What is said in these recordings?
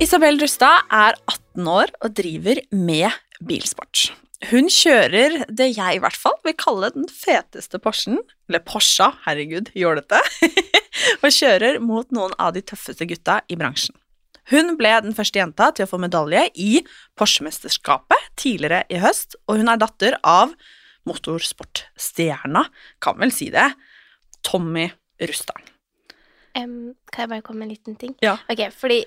Isabel Rustad er 18 år og driver med bilsport. Hun kjører det jeg i hvert fall vil kalle den feteste Porschen, eller Porscha, herregud, jålete, og kjører mot noen av de tøffeste gutta i bransjen. Hun ble den første jenta til å få medalje i Porsche-mesterskapet tidligere i høst, og hun er datter av motorsportstjerna, kan vel si det, Tommy Rustad. Um, kan jeg bare komme med en liten ting? Ja. Ok, fordi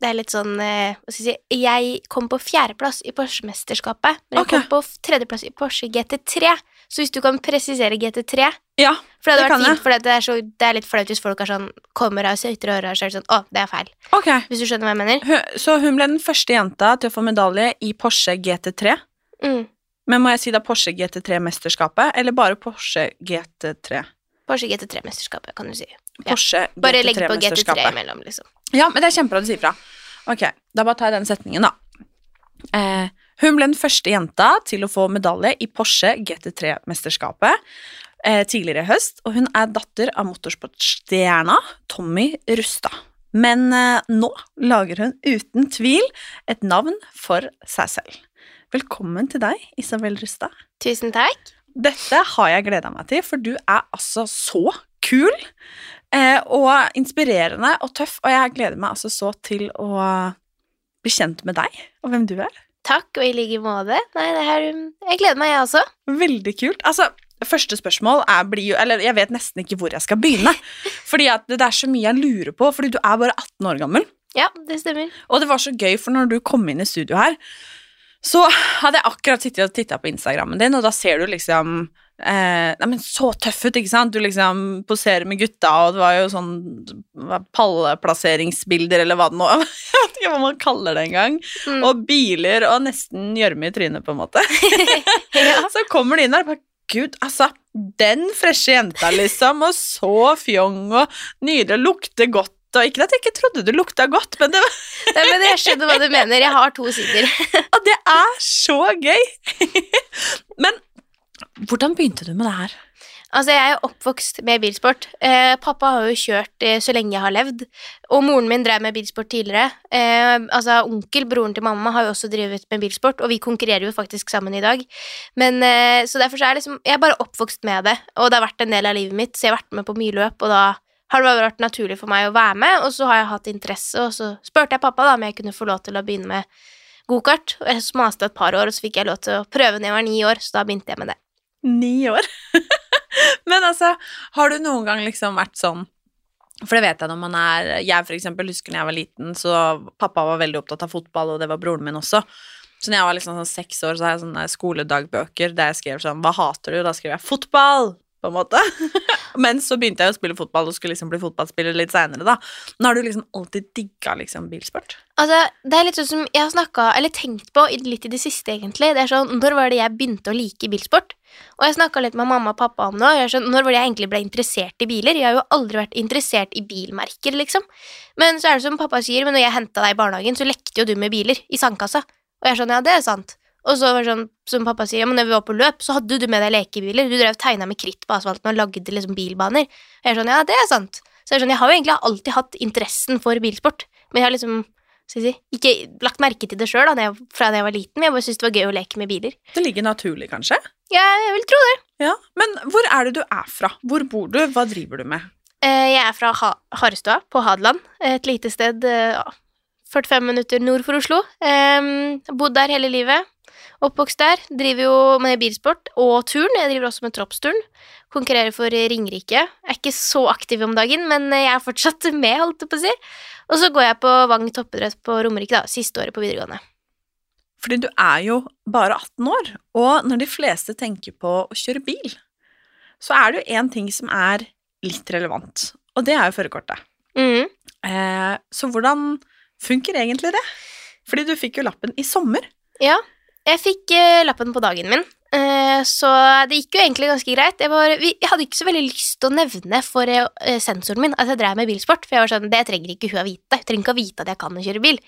det er litt sånn eh, Hva skal jeg si Jeg kom på fjerdeplass i Porsche-mesterskapet, men jeg okay. kom på tredjeplass i Porsche GT3. Så hvis du kan presisere GT3 Ja, For det hadde vært fint, for det er, så, det er litt flaut hvis folk er sånn kommer av søyter og ører, så er sånn Å, det er feil. Okay. Hvis du skjønner hva jeg mener? Hun- Så hun ble den første jenta til å få medalje i Porsche GT3. Mm. Men må jeg si er Porsche GT3-mesterskapet, eller bare Porsche GT3? Porsche GT3-mesterskapet, kan du si. Ja. Porsche Bare legg på GT3 GT3-mesterskapet. imellom, liksom. Ja, men det er kjempebra du sier fra. Ok, da bare tar jeg den setningen, da. Eh, hun ble den første jenta til å få medalje i Porsche GT3-mesterskapet eh, tidligere i høst, og hun er datter av motorsportstjerna Tommy Rustad. Men eh, nå lager hun uten tvil et navn for seg selv. Velkommen til deg, Isabel Rustad. Tusen takk. Dette har jeg gleda meg til, for du er altså så kul og inspirerende og tøff, og jeg gleder meg altså så til å bli kjent med deg og hvem du er. Takk, og i like måte. Nei, det her Jeg gleder meg, jeg også. Veldig kult. Altså, første spørsmål er, blir jo Eller jeg vet nesten ikke hvor jeg skal begynne. Fordi at det er så mye jeg lurer på, fordi du er bare 18 år gammel. Ja, det stemmer. Og det var så gøy, for når du kom inn i studio her, så hadde jeg akkurat sittet og titta på Instagrammen din, og da ser du liksom eh, Nei, men så tøff ut, ikke sant? Du liksom poserer med gutta, og det var jo sånn palleplasseringsbilder, eller hva det nå Jeg vet ikke hva man kaller det engang. Mm. Og biler, og nesten gjørme i trynet, på en måte. ja. Så kommer de inn der bare Gud, altså, den freshe jenta, liksom, og så fjong og nydelig, lukter godt. Og ikke at jeg ikke trodde du lukta godt, men det, var, Nei, men jeg skjønner hva du mener. Jeg har to sider. og det er så gøy! Men hvordan begynte du med det her? Altså, jeg er oppvokst med bilsport. Eh, pappa har jo kjørt eh, så lenge jeg har levd, og moren min drev med bilsport tidligere. Eh, altså, onkel, broren til mamma, har jo også drevet med bilsport, og vi konkurrerer jo faktisk sammen i dag. Men, eh, så derfor så er liksom, jeg er bare oppvokst med det, og det har vært en del av livet mitt, så jeg har vært med på mye løp, og da har det vært naturlig for meg å være med, og så har jeg hatt interesse, og så spurte jeg pappa da om jeg kunne få lov til å begynne med gokart, og jeg maste et par år, og så fikk jeg lov til å prøve når jeg var ni år, så da begynte jeg med det. Ni år. Men altså, har du noen gang liksom vært sånn For det vet jeg når man er Jeg for eksempel husker når jeg var liten, så pappa var veldig opptatt av fotball, og det var broren min også. Så når jeg var liksom sånn seks år, så har jeg sånne skoledagbøker der jeg skrev sånn Hva hater du? Da skrev jeg fotball! På en måte. Men så begynte jeg å spille fotball og skulle liksom bli fotballspiller litt seinere, da. Men har du liksom alltid digga liksom bilsport? Altså, det er litt sånn som jeg har snakka, eller tenkt på litt i det siste, egentlig. Det er sånn, Når var det jeg begynte å like bilsport? Og jeg snakka litt med mamma og pappa om det. og Når var det jeg egentlig ble interessert i biler? Jeg har jo aldri vært interessert i bilmerker, liksom. Men så er det som pappa sier, men når jeg henta deg i barnehagen, så lekte jo du med biler i sandkassa. Og jeg er sånn, ja, det er sant. Og så var det sånn, som pappa sier, ja, men når vi var på løp, så hadde du med deg lekebiler. Du drev tegna med kritt på asfalten og lagde liksom bilbaner. Jeg er sånn, ja, det er sant. Så jeg, er sånn, jeg har jo egentlig alltid hatt interessen for bilsport, men jeg har liksom skal jeg si, ikke lagt merke til det sjøl fra da jeg var liten. men Jeg bare syntes det var gøy å leke med biler. Det ligger naturlig, kanskje? Ja, jeg vil tro det. Ja, Men hvor er det du er fra? Hvor bor du? Hva driver du med? Eh, Jeg er fra ha Harestua på Hadeland, et lite sted eh, 45 minutter nord for Oslo. Um, bodd der hele livet. Oppvokst der. Driver jo med bilsport og turn. Jeg driver også med troppsturn. Konkurrerer for Ringerike. Er ikke så aktiv om dagen, men jeg er fortsatt med, holdt jeg på å si. Og så går jeg på Vang toppidrett på Romerike, da, siste året på videregående. Fordi du er jo bare 18 år, og når de fleste tenker på å kjøre bil, så er det jo én ting som er litt relevant, og det er jo førerkortet. Mm. Eh, så hvordan funker egentlig det? Fordi du fikk jo lappen i sommer. Ja, jeg fikk uh, lappen på dagen min, uh, så det gikk jo egentlig ganske greit. Jeg, var, jeg hadde ikke så veldig lyst til å nevne for uh, sensoren min at jeg drev med bilsport, for jeg var sånn, det trenger ikke hun å vite. Hun trenger ikke å vite at jeg kan kjøre bil.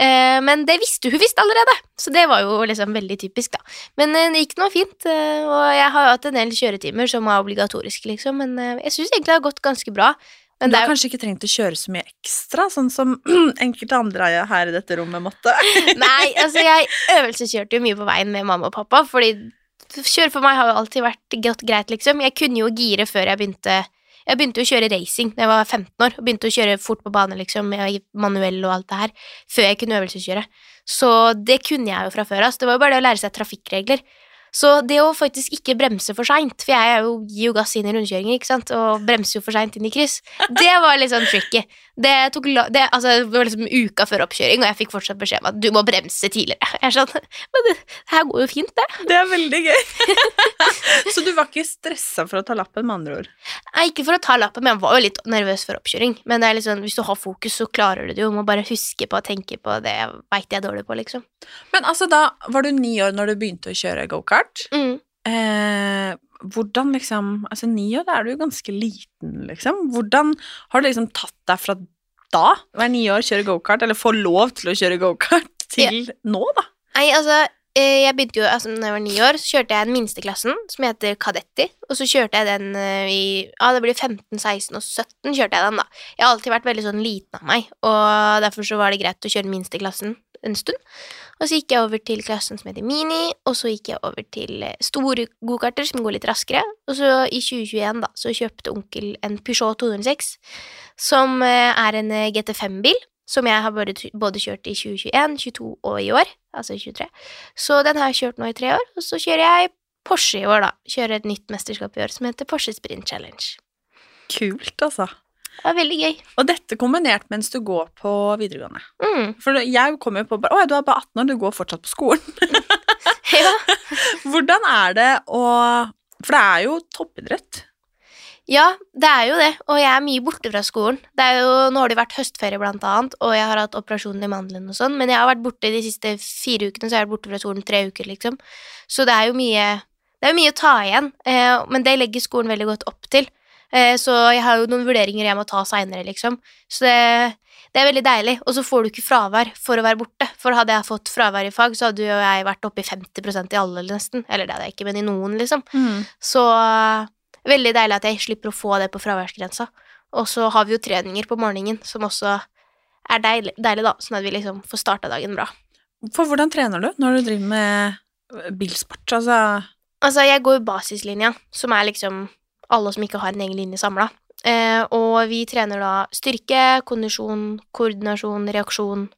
Men det visste hun visst allerede, så det var jo liksom veldig typisk, da. Men det gikk nå fint, og jeg har jo hatt en del kjøretimer som er obligatoriske, liksom, men jeg syns egentlig det har gått ganske bra. Men du har kanskje ikke trengt å kjøre så mye ekstra, sånn som enkelte andre her i dette rommet måtte. Nei, altså jeg øvelseskjørte jo mye på veien med mamma og pappa, fordi kjøre for meg har jo alltid vært greit, liksom. Jeg kunne jo gire før jeg begynte Jeg begynte jo å kjøre racing da jeg var 15 år, og begynte å kjøre fort på bane, liksom, med manuell og alt det her, før jeg kunne øvelseskjøre. Så det kunne jeg jo fra før av, Altså. det var jo bare det å lære seg trafikkregler. Så det å faktisk ikke bremse for seint, for jeg jo, gir jo gass inn i rundkjøringer, ikke sant, og bremser jo for seint inn i kryss, det var litt sånn tricky. Det tok det, altså, det var liksom uka før oppkjøring, og jeg fikk fortsatt beskjed om at du må bremse tidligere. Jeg sånn, men det, her går jo fint, det. Det er veldig gøy. så du var ikke stressa for å ta lappen, med andre ord? Nei, ikke for å ta lappen, men jeg var jo litt nervøs før oppkjøring. Men det er sånn, hvis du har fokus, så klarer du det jo. Du må bare huske på å tenke på det jeg veit jeg er dårlig på, liksom. Men altså, da var du ni år når du begynte å kjøre gokart. Mm. Eh, hvordan liksom Altså, ni år, da er du jo ganske liten, liksom. Hvordan har du liksom tatt deg fra da, være ni år, kjøre gokart, eller få lov til å kjøre gokart, til nå, da? Nei, altså, eh, jeg begynte jo, altså, når jeg var ni år, så kjørte jeg den minsteklassen, som heter Kadetti, og så kjørte jeg den eh, i, ja, det blir 15, 16 og 17 kjørte jeg den da. Jeg har alltid vært veldig sånn liten av meg, og derfor så var det greit å kjøre den minsteklassen en stund. Og så gikk jeg over til klassen som heter Mini, og så gikk jeg over til eh, store gokarter som går litt raskere. Og så i 2021 da, så kjøpte onkel en Peugeot 206, som eh, er en eh, GT5-bil, som jeg har både, både kjørt i 2021, 22 og i år, altså 23. Så den har jeg kjørt nå i tre år, og så kjører jeg Porsche i år, da. Kjører et nytt mesterskap i år som heter Porsche Sprint Challenge. Kult, altså. Det var veldig gøy. Og dette kombinert mens du går på videregående. Mm. For jeg kom jo på bare Å ja, du er bare 18 år, du går fortsatt på skolen. Ja. Hvordan er det å For det er jo toppidrett. Ja, det er jo det, og jeg er mye borte fra skolen. Det er jo, nå har det vært høstferie, blant annet, og jeg har hatt operasjon i mandelen og sånn, men jeg har vært borte de siste fire ukene, så jeg har vært borte fra skolen tre uker, liksom. Så det er jo mye Det er mye å ta igjen, eh, men det legger skolen veldig godt opp til. Eh, så jeg har jo noen vurderinger jeg må ta seinere, liksom. Så det, det er veldig deilig. Og så får du ikke fravær for å være borte. For hadde jeg fått fravær i fag, så hadde jo jeg vært oppe i 50% i alle, nesten. Eller det hadde jeg ikke, men i noen, liksom. Så eh, veldig deilig at jeg slipper å få det på fraværsgrensa. Og så har vi jo treninger på morgenen, som også er deilig, deilig da, sånn at vi liksom får starta dagen bra. For hvordan trener du når du driver med bilsport? Altså Altså, jeg går jo basislinja, som er liksom alle som ikke har en egen linje samla. Eh, og vi trener da styrke, kondisjon, koordinasjon, reaksjon,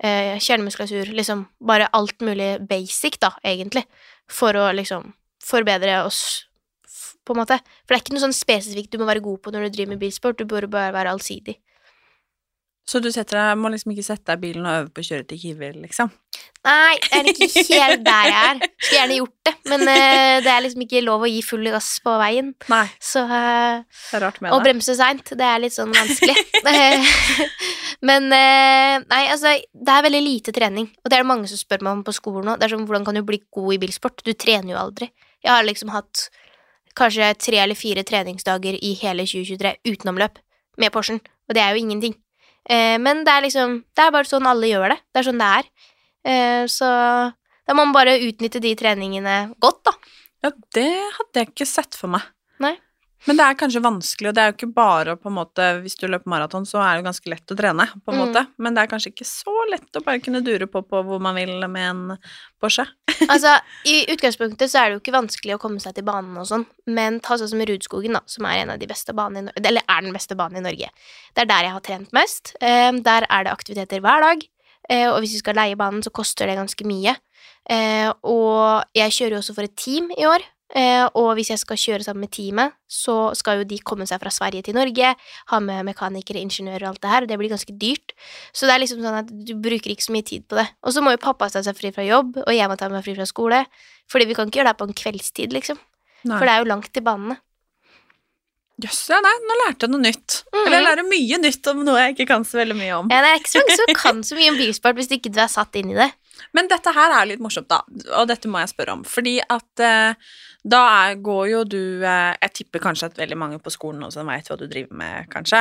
eh, kjernemuskulatur, liksom bare alt mulig basic, da, egentlig, for å liksom forbedre oss, på en måte. For det er ikke noe sånn spesifikt du må være god på når du driver med bilsport, du bør bare være allsidig. Så du deg, må liksom ikke sette deg i bilen og øve på å kjøre til Kiwi, liksom? Nei, det er ikke helt der jeg er. Skulle gjerne gjort det, men uh, det er liksom ikke lov å gi full gass på veien. Nei, Så uh, det rart med Og det. bremse seint, det er litt sånn vanskelig. Men uh, nei, altså, det er veldig lite trening, og det er det mange som spør meg om på skolen nå. Det er sånn, hvordan kan du bli god i bilsport? Du trener jo aldri. Jeg har liksom hatt kanskje tre eller fire treningsdager i hele 2023 utenomløp med Porschen, og det er jo ingenting. Eh, men det er liksom Det er bare sånn alle gjør det. Det er sånn det er. Eh, så da må man bare utnytte de treningene godt, da. Ja, det hadde jeg ikke sett for meg. Men det er kanskje vanskelig, og det er jo ikke bare på en måte Hvis du løper maraton, så er det jo ganske lett å trene, på en Mm. måte. Men det er kanskje ikke så lett å bare kunne dure på på hvor man vil med en Porsche. Altså, I utgangspunktet så er det jo ikke vanskelig å komme seg til banen og sånn, men ta sånn som Rudskogen, da, som er en av de beste banene i Norge, eller er den beste banen i Norge. Det er der jeg har trent mest. Eh, der er det aktiviteter hver dag, eh, og hvis vi skal leie banen, så koster det ganske mye. Eh, og jeg kjører jo også for et team i år, og hvis jeg skal kjøre sammen med teamet, så skal jo de komme seg fra Sverige til Norge, ha med mekanikere, ingeniører og alt det her, og det blir ganske dyrt. Så det er liksom sånn at du bruker ikke så mye tid på det. Og så må jo pappa ta seg fri fra jobb, og jeg må ta meg fri fra skole, fordi vi kan ikke gjøre det på en kveldstid, liksom. Nei. For det er jo langt til banene. Jøss, ja, nei, nå lærte jeg noe nytt. Mhm. Eller jeg lærer mye nytt om noe jeg ikke kan så veldig mye om. Ja, det er ikke så mange som kan så mye om bilsport hvis ikke du er satt inn i det. Men dette her er litt morsomt, da, og dette må jeg spørre om. Fordi at eh, da er, går jo du eh, Jeg tipper kanskje at veldig mange på skolen også veit hva du driver med, kanskje.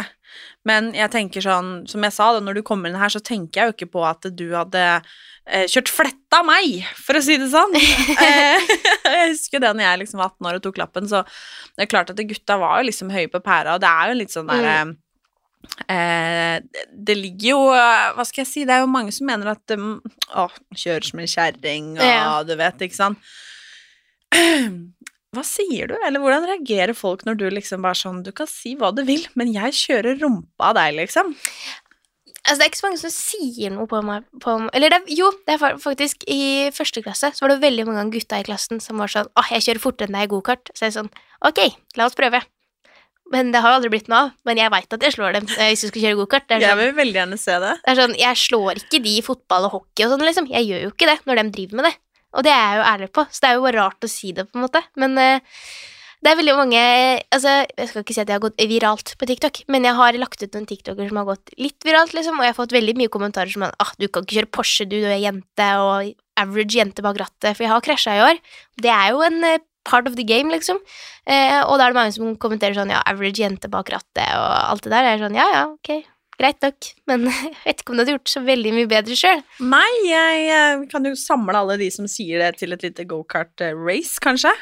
Men jeg tenker sånn, som jeg sa, da, når du kommer inn her, så tenker jeg jo ikke på at du hadde eh, kjørt fletta av meg, for å si det sånn. eh, jeg husker det når jeg liksom var 18 år og tok lappen, så det er klart at gutta var jo liksom høye på pæra, og det er jo litt sånn derre Eh, det- ligger jo Hva skal jeg si? Det er jo mange som mener at um, Å, kjører som en kjerring, og Ja. du vet, ikke sant? Hva sier du, eller hvordan reagerer folk når du liksom bare sånn Du kan si hva du vil, men jeg kjører rumpa av deg, liksom. Altså, det er ikke så mange som sier noe på meg på, Eller det, jo, det er faktisk I første klasse så var det veldig mange gutta i klassen som var sånn Åh, jeg kjører fortere enn deg i gokart. Så jeg er sånn Ok, la oss prøve. Men det har jo aldri blitt noe av. Men jeg veit at jeg slår dem eh, hvis vi skal kjøre gokart. Er Jeg sånn- vil veldig gjerne se det. det er sånn, jeg slår ikke de i fotball og hockey og sånn, liksom. Jeg gjør jo ikke det når de driver med det. Og det er jeg jo ærlig på, så det er jo bare rart å si det, på en måte. Men uh, det er veldig mange Altså, jeg skal ikke si at jeg har gått viralt på TikTok, men jeg har lagt ut noen TikToker som har gått litt viralt, liksom, og jeg har fått veldig mye kommentarer som ah, du kan ikke kjøre Porsche, du, du er jente, og average jente bak rattet, for jeg har krasja i år. Det er jo en eh, part of the game, liksom. Eh, og da er det mange som kommenterer sånn, ja, average jente bak rattet, og alt det der. Jeg er sånn, ja, ja, ok, greit nok, men jeg vet ikke om du hadde gjort så veldig mye bedre sjøl. Nei, jeg eh, kan jo samle alle de som sier det til et lite gokart-race, kanskje.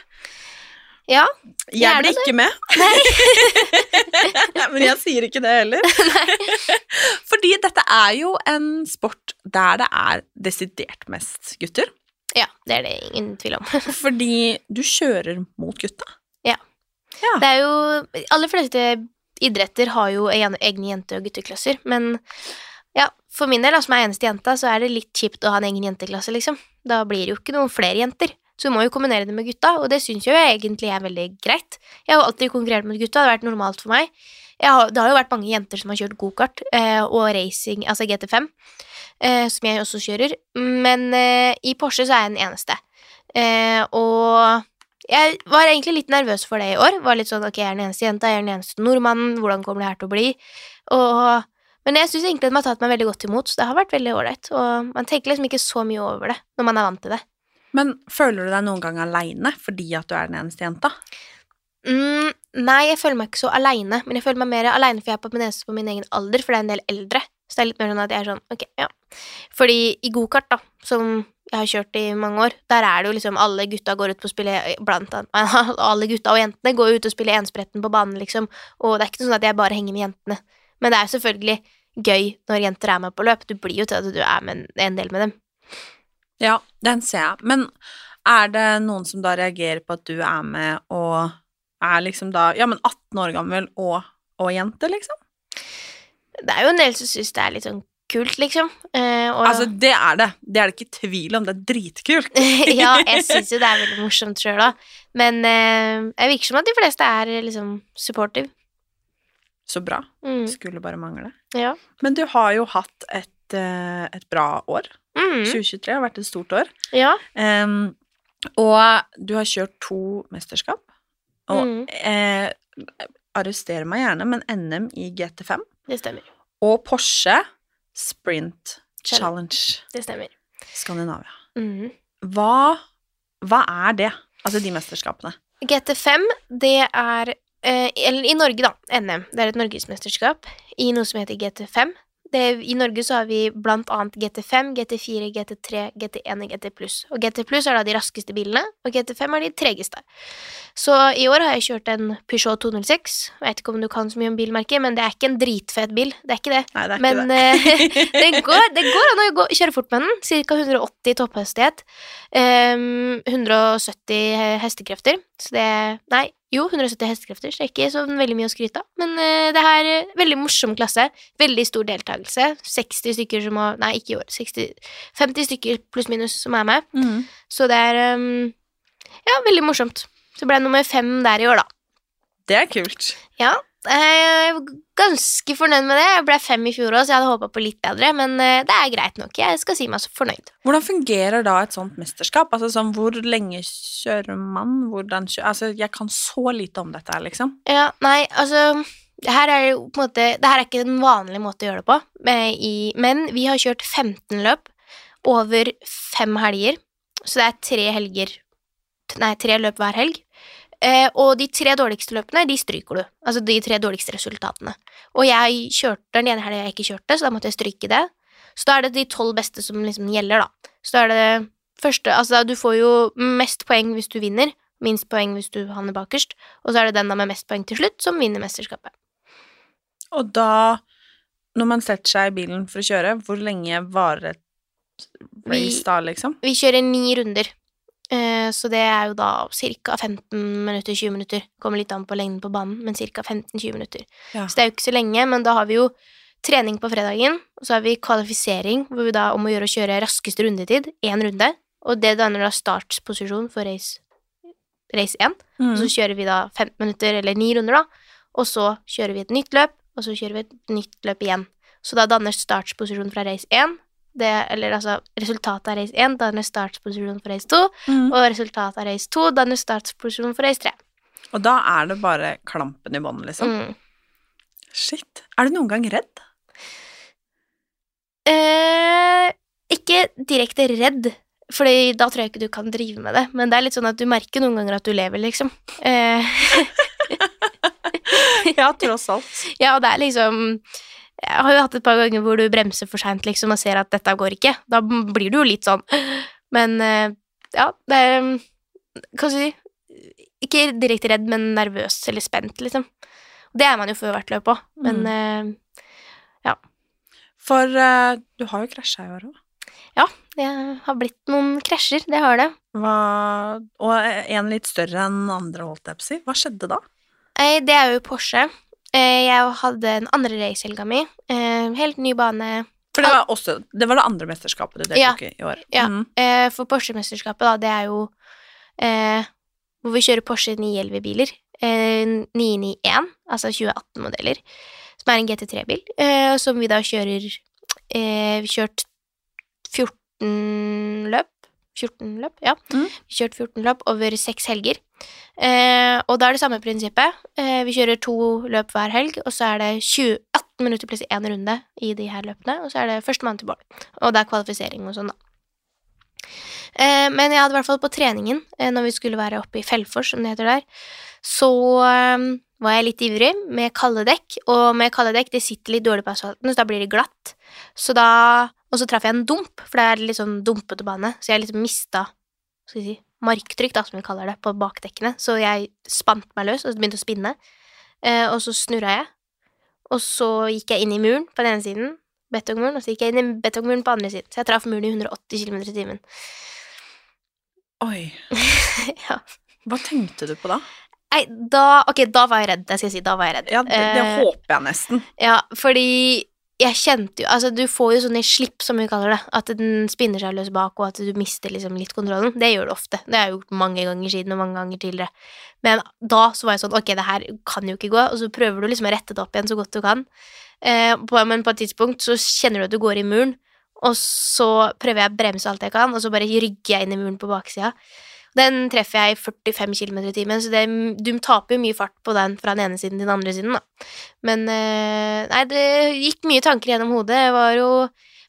Ja, Jeg Gjerne blir ikke med. Men jeg sier ikke det heller. Fordi dette er jo en sport der det er desidert mest gutter. Ja, det er det ingen tvil om. Fordi du kjører mot gutta. Det er jo Aller fleste idretter har jo egne jente- og gutteklasser, men ja, for min del, som er eneste jenta, så er det litt kjipt å ha en egen jenteklasse, liksom. Da blir det jo ikke noen flere jenter. Så du må jo kombinere det med gutta, og det syns jeg egentlig er veldig greit. Jeg har jo alltid konkurrert mot gutta, det har vært normalt for meg. Har, det har jo vært mange jenter som har kjørt gokart eh, og racing, altså GT5, eh, som jeg også kjører, men eh, i Porsche så er jeg den eneste. Eh, og jeg var egentlig litt nervøs for det i år. Var litt sånn, ok, jeg er den eneste jenta, jeg er den eneste nordmannen, hvordan kommer det her til å bli? Og, men jeg syns egentlig at de har tatt meg veldig godt imot, så det har vært veldig ålreit. Og man tenker liksom ikke så mye over det når man er vant til det. Men føler du deg noen gang aleine fordi at du er den eneste jenta? Mm, nei, jeg føler meg ikke så aleine, men jeg føler meg mer aleine for jeg er på min eneste på min egen alder, for det er en del eldre. Så det er litt mer sånn at jeg er sånn, ok, ja. Fordi i gokart, da, som jeg har kjørt i mange år, der er det jo liksom alle gutta går ut på å spille Blant annet alle gutta og jentene går ut og spiller enspretten på banen, liksom, og det er ikke sånn at jeg bare henger med jentene. Men det er jo selvfølgelig gøy når jenter er med på løp. Du blir jo til at du er med en del med dem. Ja, den ser jeg. Men er det noen som da reagerer på at du er med og er liksom da ja, men 18 år gammel og, og jente, liksom? Det er jo en del som syns det er litt sånn kult, liksom. Eh, og, Altså, det er det. Det er det ikke tvil om. Det er dritkult. ja, jeg syns jo det er veldig morsomt sjøl òg, men eh, jeg virker som at de fleste er eh, liksom supportive. Så bra. Mm, Skulle bare mangle. ja. Men du har jo hatt et, eh, et bra år. Mm, 2023 har vært et stort år. ja. Um, og du har kjørt to mesterskap. Og Mm. eh, arrester meg gjerne, men NM i GT5 Det stemmer. og Porsche Sprint Challenge. Det stemmer. Skandinavia. Mm. Hva, hva er det? Altså de mesterskapene. GT5, det er eh, Eller i Norge, da. NM. Det er et norgesmesterskap i noe som heter GT5. Det, I Norge så har vi blant annet GT5, GT4, GT3, GT1 og GT pluss. Og GT pluss er da de raskeste bilene, og GT5 er de tregeste. Så i år har jeg kjørt en Peugeot 206. Jeg vet ikke om du kan så mye om bilmerket, men det er ikke en dritfet bil. Det er ikke det. Nei, det er Men ikke det. eh, det, går, det går an å kjøre fort med den. Ca. 180 topphastighet. Um, 170 hestekrefter. Så det Nei, jo, 170 hestekrefter, så det er ikke så veldig mye å skryte av. Men uh, det er uh, veldig morsom klasse. Veldig stor deltakelse. 60 stykker som har Nei, ikke i år. 60, 50 stykker pluss minus som er med. Mm. Så det er um, Ja, veldig morsomt. Så ble jeg nummer fem der i år, da. Det er kult. Ja, er ganske fornøyd med det. Jeg ble fem i fjor òg, så jeg hadde håpa på litt bedre, men eh, det er greit nok. Jeg skal si meg så fornøyd. Hvordan fungerer da et sånt mesterskap? Altså sånn, Hvor lenge kjører man? Hvordan kjører altså, jeg kan så lite om dette her, liksom. Ja, nei, altså det her er jo på en måte Det her er ikke en vanlig måte å gjøre det på, men vi har kjørt 15 løp over fem helger, så det er tre helger Nei, tre løp hver helg. Eh, og de tre dårligste løpene, de stryker du. Altså de tre dårligste resultatene. Og jeg kjørte den ene helga jeg ikke kjørte, så da måtte jeg stryke det. Så da er det de tolv beste som liksom gjelder, da. Så da er det første Altså, du får jo mest poeng hvis du vinner, minst poeng hvis du havner bakerst, og så er det den da med mest poeng til slutt som vinner mesterskapet. Og da, når man setter seg i bilen for å kjøre, hvor lenge varer et race Vi- da, liksom? Vi kjører ni runder, så det er jo da ca. 15 minutter, 20 minutter. Kommer litt an på lengden på banen, men ca. 15-20 minutter. Ja. Så det er jo ikke så lenge, men da har vi jo trening på fredagen, og så har vi kvalifisering, hvor vi da om å gjøre å kjøre raskeste rundetid, én runde, og det danner da startposisjon for race, race 1. Og så Mhm. kjører vi da 15 minutter, eller ni runder, da, og så kjører vi et nytt løp, og så kjører vi et nytt løp igjen. Så da danner startposisjon fra race 1, det, eller altså resultatet av race 1 danner startposisjonen for race 2, mm. og resultatet av race 2 danner startposisjonen for race 3. Og da er det bare klampen i bånn, liksom. Mm. Shit. Er du noen gang redd? Eh, ikke direkte redd, Fordi da tror jeg ikke du kan drive med det, men det er litt sånn at du merker noen ganger at du lever, liksom. Eh, ja, tross alt. Ja, og det er liksom Jeg har jo hatt et par ganger hvor du bremser for seint liksom, og ser at dette går ikke. Da blir du jo litt sånn Men eh, ja, det er Hva skal jeg si Ikke direkte redd, men nervøs eller spent, liksom. Det er man jo før hvert løp òg, men Mm. ja. For eh, du har jo krasja i år òg. det har blitt noen krasjer. Det har det. Hva- Og en litt større enn andre, holdt jeg på å si. Hva skjedde da? Eh, Det er jo Porsche. Eh, Jeg hadde en andre racehelga mi. eh, Helt ny bane. For det var også Det var det andre mesterskapet du deltok i i år. Ja. Mm. Eh, For Porsche-mesterskapet, da, det er jo eh, hvor vi kjører Porsche 911-biler. Eh, 991, altså 2018-modeller, som er en GT3-bil, eh, som vi da kjører eh, Vi kjørt 14 løp. 14 løp, ja. Mm. Vi kjørte 14 løp over seks helger. Eh, og da er det samme prinsippet. Eh, vi kjører to løp hver helg, og så er det 20, 18 minutter pluss én runde i de her løpene, og så er det førstemann til mål. Og det er kvalifisering og sånn, da. Eh, men jeg hadde i hvert fall på treningen, eh, når vi skulle være oppe i Fellfors, som det heter der, så eh, var jeg litt ivrig med kalde dekk, og med kalde dekk, det sitter litt dårlig på asfalten, så da blir det glatt. Så da, og så traff jeg en dump, for det er litt sånn dumpete bane, så jeg liksom mista, skal si, marktrykk, da, som vi kaller det, på bakdekkene, så jeg spant meg løs, og begynte å spinne, eh, og så snurra jeg, og så gikk jeg inn i muren på den ene siden, betongmuren, og så gikk jeg inn i betongmuren på andre siden, så jeg traff muren i 180 km i timen. Oi. ja. Hva tenkte du på da? Nei, da Ok, da var jeg redd. Det skal jeg si. Da var jeg redd. Ja, det, det Eh, håper jeg nesten. Ja, fordi jeg kjente jo Altså, du får jo sånne slipp, som vi kaller det. At den spinner seg løs bak, og at du mister liksom litt kontrollen. Det gjør du ofte. Det har jeg gjort mange ganger siden, og mange ganger tidligere. Men da så var jeg sånn Ok, det her kan jo ikke gå. Og så prøver du liksom å rette det opp igjen så godt du kan. Eh, på, men på et tidspunkt så kjenner du at du går i muren, og så prøver jeg å bremse alt jeg kan, og så bare rygger jeg inn i muren på baksida. Den treffer jeg i 45 km i timen, så det, du taper jo mye fart på den fra den ene siden til den andre siden, da. Men eh, Nei, det gikk mye tanker gjennom hodet. Det var jo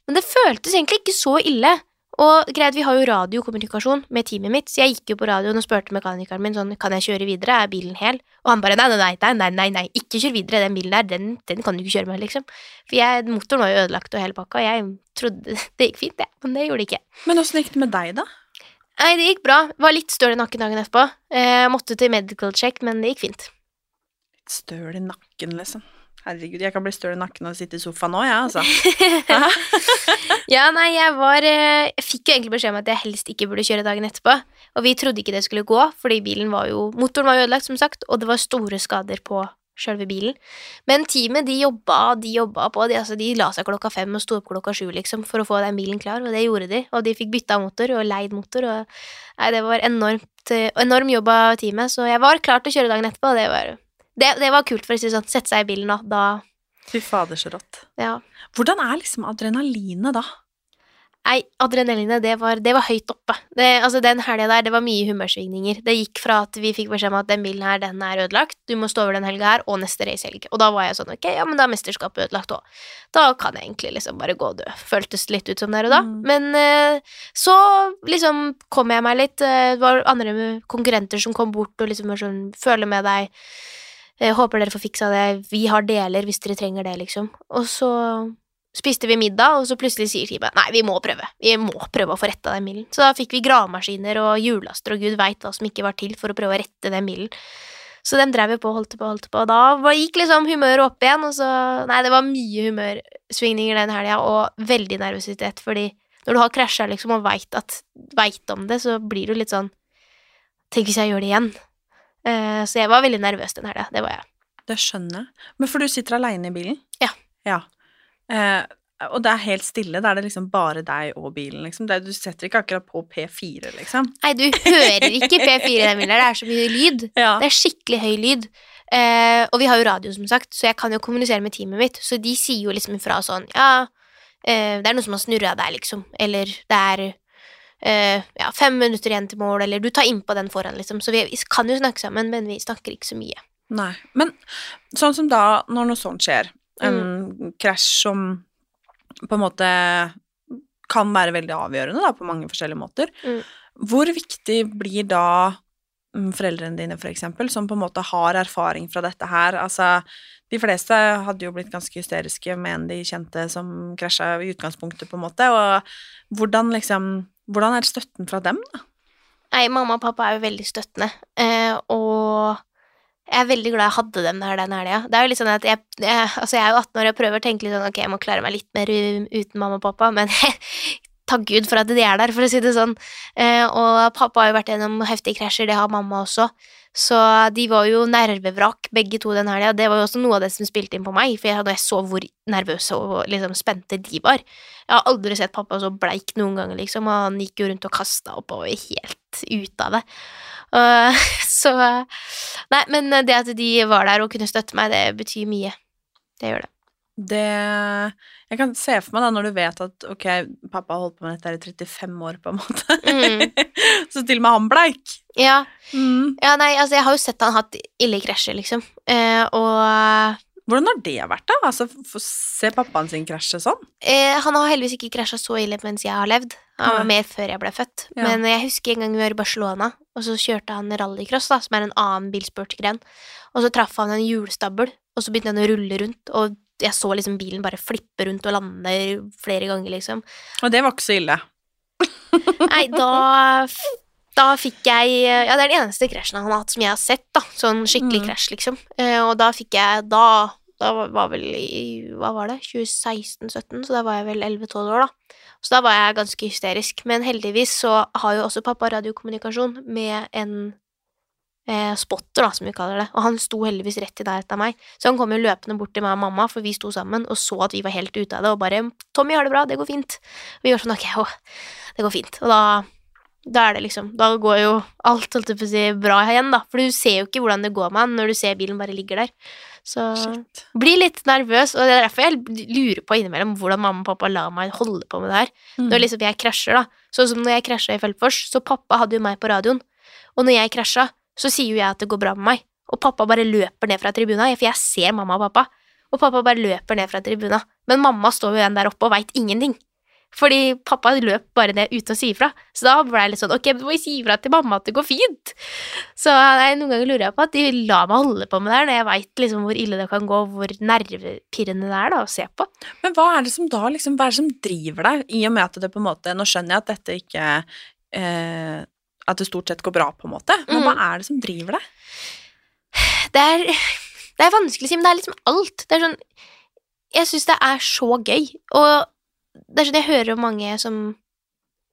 Men det føltes egentlig ikke så ille. Og greit, vi har jo radiokommunikasjon med teamet mitt, så jeg gikk jo på radioen og spurte mekanikeren min sånn, kan jeg kjøre videre, er bilen hel? Og han bare nei, nei, nei, nei, nei, nei, ikke kjør videre, den bilen der, den, den kan du ikke kjøre med, liksom. For jeg, motoren var jo ødelagt og hele pakka, og jeg trodde det gikk fint, jeg, men det gjorde det ikke. Men åssen gikk det med deg, da? Nei, det gikk bra. Var litt støl i nakken dagen etterpå. Eh, måtte til medical check, men det gikk fint. Litt støl i nakken, liksom. Herregud, jeg kan bli støl i nakken og sitte i sofaen òg, jeg, altså. Ja, nei, jeg var eh, Jeg fikk jo egentlig beskjed om at jeg helst ikke burde kjøre dagen etterpå. Og vi trodde ikke det skulle gå, fordi bilen var jo Motoren var jo ødelagt, som sagt, og det var store skader på sjølve bilen. Men teamet, de jobba, de jobba på. De, altså, de la seg klokka fem og sto opp klokka sju, liksom, for å få den bilen klar, og det gjorde de. Og de fikk bytta motor og leid motor, og Nei, det var enormt eh, enorm jobb av teamet, så jeg var klar til å kjøre dagen etterpå, og det var det, det var kult, for å si sånn. Sette seg i bilen da. da Fy fader, så rått. ja. Hvordan er liksom adrenalinet da? Nei, adrenalinet, det var, det var høyt oppe. Det, altså, den helga der, det var mye humørsvingninger. Det gikk fra at vi fikk beskjed om at den bilen her, den er ødelagt, du må stå over den helga her, og neste racehelg. Og da var jeg sånn, ok, ja, men da er mesterskapet ødelagt òg. Da kan jeg egentlig liksom bare gå og dø. Føltes litt ut som der og da. Mm. Men eh, så liksom kom jeg meg litt. eh, Det var andre konkurrenter som kom bort og liksom var sånn, føler med deg. Jeg håper dere får fiksa det. Vi har deler hvis dere trenger det, liksom. Og så spiste vi middag, og så plutselig sier teamet nei, vi må prøve. Vi må prøve å få retta den milden, Så da fikk vi gravemaskiner og hjullaster og gud veit hva som ikke var til for å prøve å rette den milden Så den drev vi på og holdt på og holdt på, og da gikk liksom humøret opp igjen, og så Nei, det var mye humørsvingninger den helga, og veldig nervøsitet, fordi når du har krasja liksom og veit at Veit om det, så blir du litt sånn Tenk hvis jeg gjør det igjen. Uh, så jeg var veldig nervøs den helga. Det var jeg. Det skjønner jeg. Men for du sitter aleine i bilen? Ja. Ja. Eh, og det er helt stille. Da er det liksom bare deg og bilen, liksom. Er, du setter ikke akkurat på P4, liksom. Nei, du hører ikke P4 i den bilen, det er så mye lyd. Ja. Det er skikkelig høy lyd. Eh, og vi har jo radio, som sagt, så jeg kan jo kommunisere med teamet mitt. Så de sier jo liksom ifra sånn Ja, eh, det er noe som har snurra der, liksom. Eller det er eh, ja, fem minutter igjen til mål, eller du tar innpå den foran, liksom. Så vi, vi kan jo snakke sammen, men vi snakker ikke så mye. Nei. Men sånn som da, når noe sånt skjer, en krasj som på en måte kan være veldig avgjørende da, på mange forskjellige måter, Mm. hvor viktig blir da mm, foreldrene dine, for eksempel, som på en måte har erfaring fra dette her? Altså, de fleste hadde jo blitt ganske hysteriske med en de kjente som krasja i utgangspunktet, på en måte, og hvordan liksom Hvordan er støtten fra dem, da? Nei, mamma og pappa er jo veldig støttende, eh, og jeg er veldig glad jeg hadde dem der den helga. Det er jo litt sånn at jeg, jeg, altså jeg er jo 18 år og prøver å tenke litt sånn ok, jeg må klare meg litt mer uten mamma og pappa, men takk Gud for at de er der, for å si det sånn. Eh, og pappa har jo vært gjennom heftige krasjer, det har mamma også. Så de var jo nervevrak, begge to den helga. Det var jo også noe av det som spilte inn på meg, for jeg, når jeg så hvor nervøse og liksom spente de var Jeg har aldri sett pappa så bleik noen ganger, liksom, og han gikk jo rundt og kasta og helt ute av det. Uh, så Nei, men det at de var der og kunne støtte meg, det betyr mye. Det gjør det. Det Jeg kan se for meg da, når du vet at ok, pappa har holdt på med dette her i 35 år, på en måte. Mm. Så til og med han bleik. Ja, Mm. ja, nei, altså, jeg har jo sett han hatt ille krasjer, liksom, Eh, og Hvordan har det vært, da? Altså, se pappaen sin krasje sånn? eh, han har heldigvis ikke krasja så ille mens jeg har levd. Han var mer før jeg ble født. Ja. Men jeg husker en gang vi var i Barcelona, og så kjørte han rallycross, da, som er en annen bilsportgren. Og så traff han en hjulstabel, og så begynte han å rulle rundt, og jeg så liksom bilen bare flippe rundt og lande flere ganger, liksom. Og det var ikke så ille. Nei, da Da fikk jeg Ja, det er den eneste krasjen han har hatt som jeg har sett, da. Sånn skikkelig Mm. krasj, liksom. Eh, og da fikk jeg Da Da var- var vel i Hva var det? 2016-17, så da var jeg vel 11-12 år, da. Så da var jeg ganske hysterisk. Men heldigvis så har jo også pappa radiokommunikasjon med en eh, spotter, da, som vi kaller det. Og han sto heldigvis rett i nærheten av meg. Så han kom jo løpende bort til meg og mamma, for vi sto sammen, og så at vi var helt ute av det, og bare 'Tommy, har det bra? Det går fint.' Og vi var sånn 'ok, å, det går fint'. Og da da er det liksom Da går jo alt holdt jeg på å si, bra igjen, da. For du ser jo ikke hvordan det går med han når du ser bilen bare ligger der. Så Shit. blir litt nervøs, og det er derfor jeg lurer på innimellom hvordan mamma og pappa lar meg holde på med det her. Mm. Når liksom jeg krasjer, da. Sånn som når jeg krasja i Feltfors, så pappa hadde jo meg på radioen. Og når jeg krasja, så sier jo jeg at det går bra med meg. Og pappa bare løper ned fra tribuna, for jeg ser mamma og pappa. Og pappa bare løper ned fra tribuna. Men mamma står jo igjen der oppe og veit ingenting. Fordi pappa løp bare ned ute og si ifra. Så da ble jeg litt sånn Ok, du må si ifra til mamma at det går fint. Så nei, noen ganger lurer jeg på at de lar meg holde på med det her, når jeg veit liksom hvor ille det kan gå, hvor nervepirrende det er da å se på. Men hva er det som da liksom, hva er det som driver deg, i og med at det på en måte Nå skjønner jeg at dette ikke eh, At det stort sett går bra, på en måte, men Mm. hva er det som driver deg? Det er, det er vanskelig å si, men det er liksom alt. Det er sånn Jeg syns det er så gøy, og det er sånn jeg hører om mange som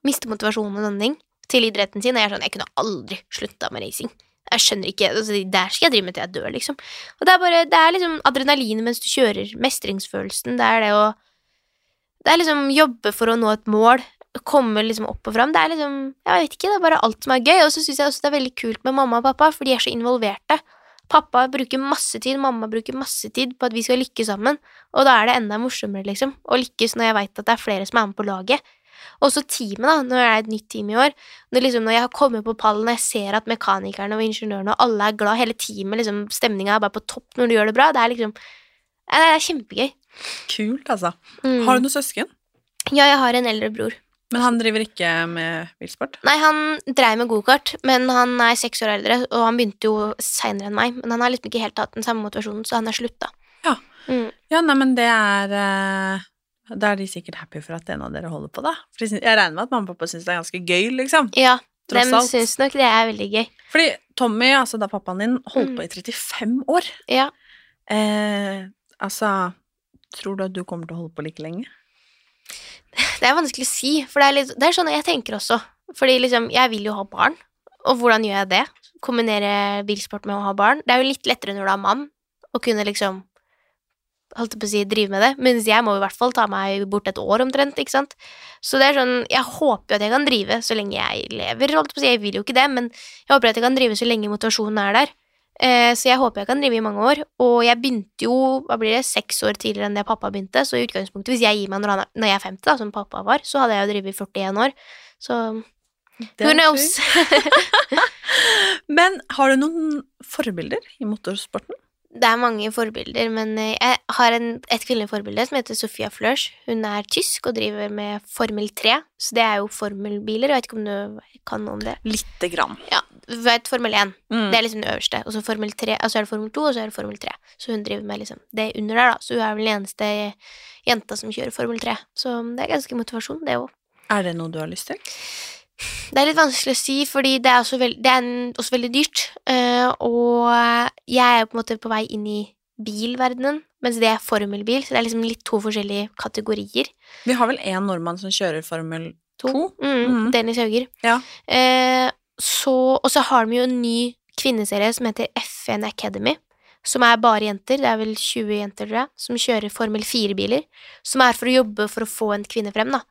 mister motivasjonen og sånne ting til idretten sin, og jeg er sånn Jeg kunne aldri slutta med racing. Jeg skjønner ikke altså, der skal jeg drive med til jeg dør, liksom. Og det er bare Det er liksom adrenalinet mens du kjører, mestringsfølelsen, det er det å Det er liksom jobbe for å nå et mål, komme liksom opp og fram. Det er liksom Jeg vet ikke, det er bare alt som er gøy. Og så syns jeg også det er veldig kult med mamma og pappa, for de er så involverte. Pappa bruker masse tid, mamma bruker masse tid på at vi skal lykkes sammen, og da er det enda morsommere, liksom, å lykkes når jeg veit at det er flere som er med på laget. Også teamet, da, når det er et nytt team i år, når, liksom, når jeg har kommet på pallen og jeg ser at mekanikerne og ingeniørene og alle er glad, hele teamet, liksom, stemninga er bare på topp når du gjør det bra, det er liksom Det er kjempegøy. Kult, altså. Mm. Har du noen søsken? Ja, jeg har en eldre bror. Men han driver ikke med bilsport? Nei, han dreiv med gokart, men han er seks år eldre, og han begynte jo seinere enn meg, men han har liksom ikke helt hatt den samme motivasjonen, så han har slutta. Ja. Mm. Ja, nei, men det er eh, Da er de sikkert happy for at en av dere holder på, da. For jeg regner med at mamma og pappa syns det er ganske gøy, liksom. Ja, Tross dem syns nok det er veldig gøy. Fordi Tommy, altså da pappaen din, holdt Mm. på i 35 år. Ja. Eh, altså Tror du at du kommer til å holde på like lenge? Det er vanskelig å si, for det er, litt, det er sånn jeg tenker også. Fordi liksom, jeg vil jo ha barn, og hvordan gjør jeg det? Kombinere bilsport med å ha barn? Det er jo litt lettere når du har mann, å kunne liksom holdt på å si, drive med det, mens jeg må i hvert fall ta meg bort et år omtrent, ikke sant. Så det er sånn, jeg håper jo at jeg kan drive så lenge jeg lever, holdt på å si, jeg vil jo ikke det, men jeg håper at jeg kan drive så lenge motivasjonen er der. Eh, så jeg håper jeg kan drive i mange år, og jeg begynte jo, hva blir det, seks år tidligere enn det pappa begynte, så i utgangspunktet, hvis jeg gir meg når, han når jeg er 50 da, som pappa var, så hadde jeg jo drevet i 41 år, så who knows? Men har du noen forbilder i motorsporten? Det er mange forbilder, men eh, jeg har en, et kvinnelig forbilde som heter Sofia Flørs. Hun er tysk og driver med Formel 3, så det er jo formelbiler. Jeg vet ikke om du kan noe om det? Lite grann. Ja, du vet Formel 1. Mm. Det er liksom det øverste. Og så Formel 3, og så er det Formel 2, og så er det Formel 3. Så hun driver med liksom det under der, da. Så hun er vel den eneste jenta som kjører Formel 3. Så det er ganske motivasjon, det òg. Er det noe du har lyst til? Det er litt vanskelig å si, fordi det er også, veld, det er også veldig dyrt. Uh, og jeg er på en måte på vei inn i bilverdenen, mens det er formelbil, så det er liksom litt to forskjellige kategorier. Vi har vel én nordmann som kjører Formel 2? Mm, mm. Dennis Hauger. Ja. Eh, så, og så har de jo en ny kvinneserie som heter FN Academy, som er bare jenter, det er vel 20 jenter, tror jeg, som kjører Formel 4-biler, som er for å jobbe for å få en kvinne frem, da.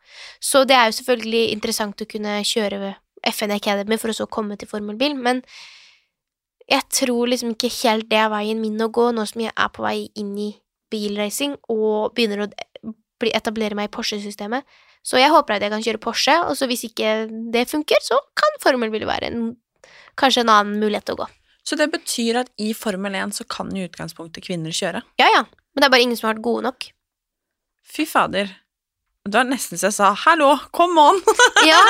Så det er jo selvfølgelig interessant å kunne kjøre FN Academy for å så komme til formelbil, men jeg tror liksom ikke helt det er veien min å gå nå som jeg er på vei inn i bilracing og begynner å bli, etablere meg i Porsche-systemet. Så jeg håper at jeg kan kjøre Porsche, og så hvis ikke det funker, så kan formelbil være en, kanskje en annen mulighet å gå. Så det betyr at i Formel 1 så kan i utgangspunktet kvinner kjøre? Ja, ja, men det er bare ingen som har vært gode nok. Fy fader. Det var nesten så jeg sa 'hallo, come on'! Ja,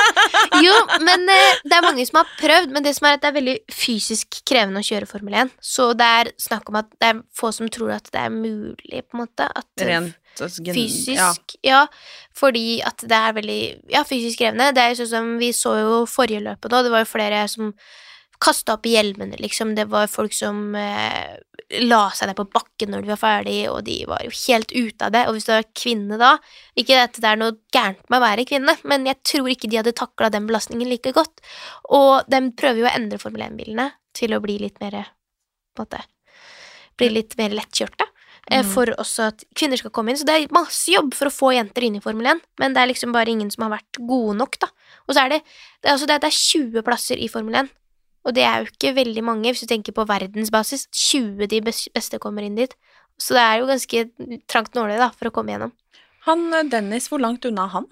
jo, men eh, det er mange som har prøvd, men det som er at det er veldig fysisk krevende å kjøre Formel 1, så det er snakk om at det er få som tror at det er mulig, på en måte. At, Rent altså, gen- Fysisk, Ja. ja. Fordi at det er veldig Ja, fysisk krevende. Det er jo sånn som Vi så jo forrige løpet nå, det var jo flere som kasta opp hjelmene, liksom. Det var folk som eh, la seg ned på bakken når de var ferdig, og de var jo helt ute av det. Og hvis du er kvinne da Ikke at det er noe gærent med å være kvinne, men jeg tror ikke de hadde takla den belastningen like godt. Og de prøver jo å endre Formel 1-bilene til å bli litt mer På en måte Bli litt mer lettkjørte Mm. for også at kvinner skal komme inn. Så det er masse jobb for å få jenter inn i Formel 1, men det er liksom bare ingen som har vært gode nok, da. Og så er det Det er, altså, det er, det er 20 plasser i Formel 1, og det er jo ikke veldig mange hvis du tenker på verdensbasis. 20 de beste kommer inn dit. Så det er jo ganske trangt nåløye, da, for å komme gjennom. Han eh, Dennis, hvor langt unna han?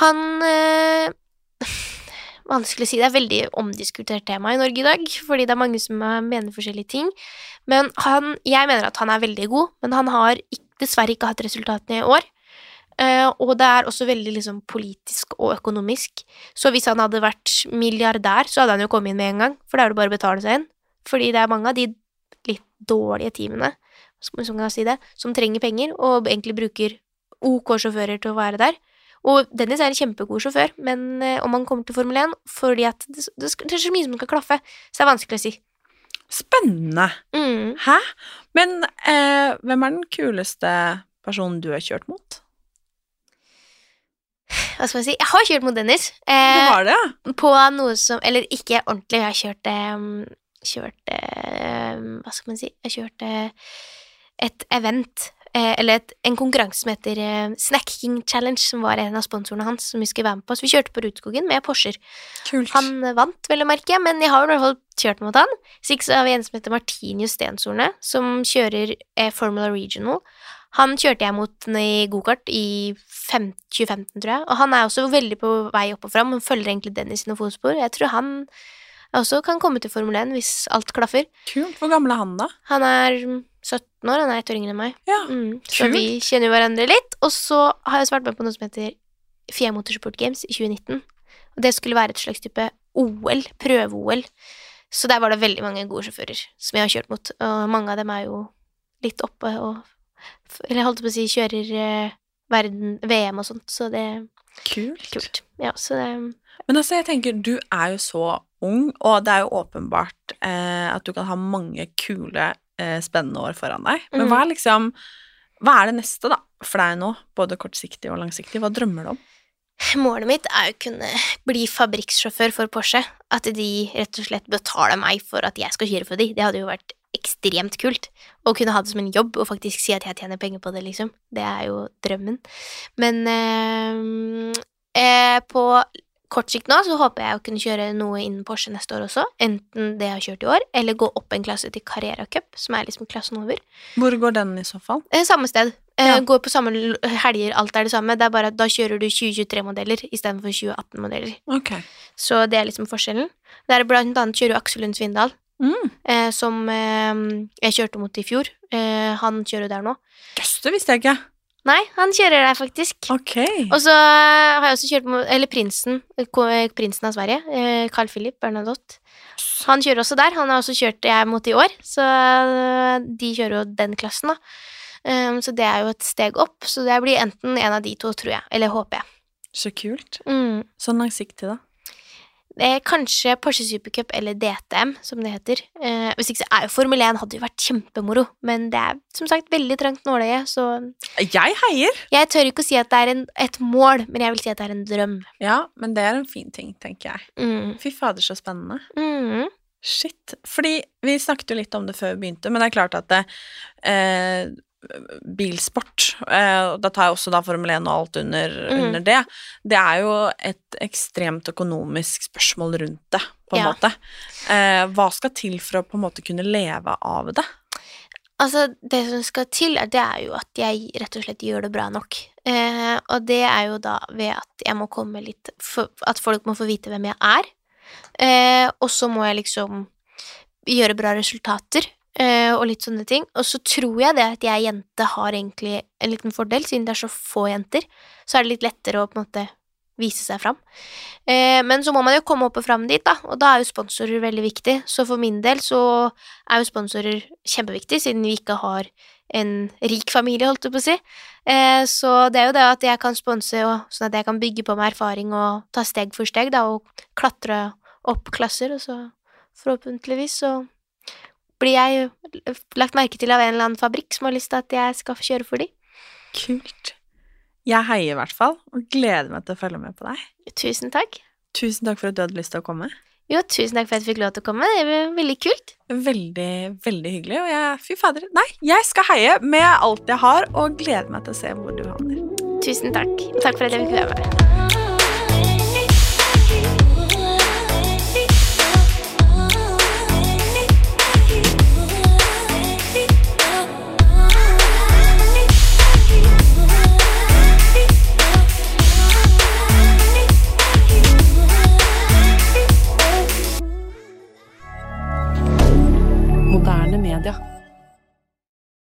Han øh, Vanskelig å si. Det er et veldig omdiskutert tema i Norge i dag, fordi det er mange som øh, mener forskjellige ting. Men han Jeg mener at han er veldig god, men han har dessverre ikke hatt resultatene i år. Uh, og det er også veldig liksom politisk og økonomisk. Så hvis han hadde vært milliardær, så hadde han jo kommet inn med en gang, for da er det bare å betale seg inn. Fordi det er mange av de litt dårlige teamene, som som si det, som trenger penger, og egentlig bruker OK sjåfører til å være der. Og Dennis er en kjempegod sjåfør, men eh, om han kommer til Formel 1 fordi at det, det, det er så mye som skal klaffe, så det er vanskelig å si. Spennende. Mm. Hæ? Men eh, hvem er den kuleste personen du har kjørt mot? Hva skal man si? Jeg har kjørt mot Dennis. Du Eh, har det, ja? på noe som Eller ikke ordentlig, jeg har kjørt eh, Kjørt eh, Hva skal man si? Jeg kjørte et event, eller et, en konkurranse som heter eh, Snack King Challenge, som var en av sponsorene hans, som vi skulle være med på. Så vi kjørte på Rudskogen med Porscher. Kult. Han vant, vel å merke, men jeg har i hvert fall kjørt mot han. Så ikke så har vi en som heter Martinius Stensorne, som kjører eh, Formula Regional. Han kjørte jeg mot i gokart i fem- 2015, tror jeg, og han er også veldig på vei opp og fram. Han følger egentlig Dennis sine fotspor. Jeg tror han også kan komme til Formel 1 hvis alt klaffer. Kult. Hvor gammel er han, da? Han er 17 år, han er ett år yngre enn meg. Ja, Mm, så vi kjenner hverandre litt. Og så har jeg også vært med på noe som heter Fia Motorsport Games i 2019. Og det skulle være et slags type OL, prøve-OL. Så der var det veldig mange gode sjåfører som jeg har kjørt mot, og mange av dem er jo litt oppe og Eller jeg holdt på å si kjører eh, verden, VM og sånt, så det Kult. kult. Ja, så det Men altså, jeg tenker, du er jo så ung, og det er jo åpenbart eh, at du kan ha mange kule, spennende år foran deg. Men Mhm. hva er liksom Hva er det neste, da, for deg nå? Både kortsiktig og langsiktig. Hva drømmer du om? Målet mitt er å kunne bli fabrikksjåfør for Porsche. At de rett og slett betaler meg for at jeg skal kjøre for dem. Det hadde jo vært ekstremt kult. Å kunne ha det som en jobb og faktisk si at jeg tjener penger på det, liksom. Det er jo drømmen. Men eh, eh, på kort sikt nå så håper jeg å kunne kjøre noe innen Porsche neste år også. Enten det jeg har kjørt i år, eller gå opp en klasse til Carrera Cup, som er liksom klassen over. Hvor går den i så fall? Eh, Samme sted. Eh, Ja. Går på samme helger, alt er det samme. Det er bare at da kjører du 2023-modeller istedenfor 2018-modeller. Okay. Så det er liksom forskjellen. Der blant annet kjører Aksel Lund Svindal, Mm. eh, som eh, jeg kjørte mot i fjor. Eh, han kjører der nå. Jøss, det visste jeg ikke. Nei, han kjører der, faktisk. Okay. Og så har jeg også kjørt mot Eller prinsen. Prinsen av Sverige. eh, Carl Philip Bernadotte. Han kjører også der. Han har også kjørt jeg mot i år, så eh, de kjører jo den klassen, da. Um, så det er jo et steg opp. Så det blir enten en av de to, tror jeg. Eller håper jeg. Så kult. Mm. Sånn langsiktig, da. Er kanskje Porsche Supercup eller DTM, som det heter. Eh, hvis ikke så er jo Formel 1 hadde jo vært kjempemoro, men det er som sagt veldig trangt nåløye, så Jeg heier! jeg tør ikke å si at det er en, et mål, men jeg vil si at det er en drøm. Ja, men det er en fin ting, tenker jeg. Mm. Fy fader, så spennende. Mm. Shit. Fordi vi snakket jo litt om det før vi begynte, men det er klart at det, eh, bilsport, eh, og da tar jeg også da Formel 1 og alt under, mm. under det, det er jo et ekstremt økonomisk spørsmål rundt det, på en Ja. måte. Eh, hva skal til for å på en måte kunne leve av det? Altså, det som skal til, det er jo at jeg rett og slett gjør det bra nok. Eh, og det er jo da ved at jeg må komme litt for, At folk må få vite hvem jeg er. Eh, og så må jeg liksom gjøre bra resultater, og litt sånne ting. Og så tror jeg det at jeg jente har egentlig en liten fordel, siden det er så få jenter. Så er det litt lettere å på en måte vise seg fram. Eh, men så må man jo komme opp og fram dit, da, og da er jo sponsorer veldig viktig. Så for min del så er jo sponsorer kjempeviktig, siden vi ikke har en rik familie, holdt jeg på å si. Eh, så det er jo det at jeg kan sponse, sånn at jeg kan bygge på meg erfaring og ta steg for steg, da, og klatre opp klasser, og så forhåpentligvis så blir jeg lagt merke til av en eller annen fabrikk som har lyst til at jeg skal få kjøre for dem. Kult. Jeg heier i hvert fall, og gleder meg til å følge med på deg. Tusen takk. Tusen takk for at du hadde lyst til å komme. Jo, tusen takk for at jeg fikk lov til å komme. Det var veldig kult. Veldig, veldig hyggelig, og jeg Fy fader. Nei, jeg skal heie med alt jeg har, og gleder meg til å se hvor du havner. Tusen takk. Takk for at jeg fikk være med.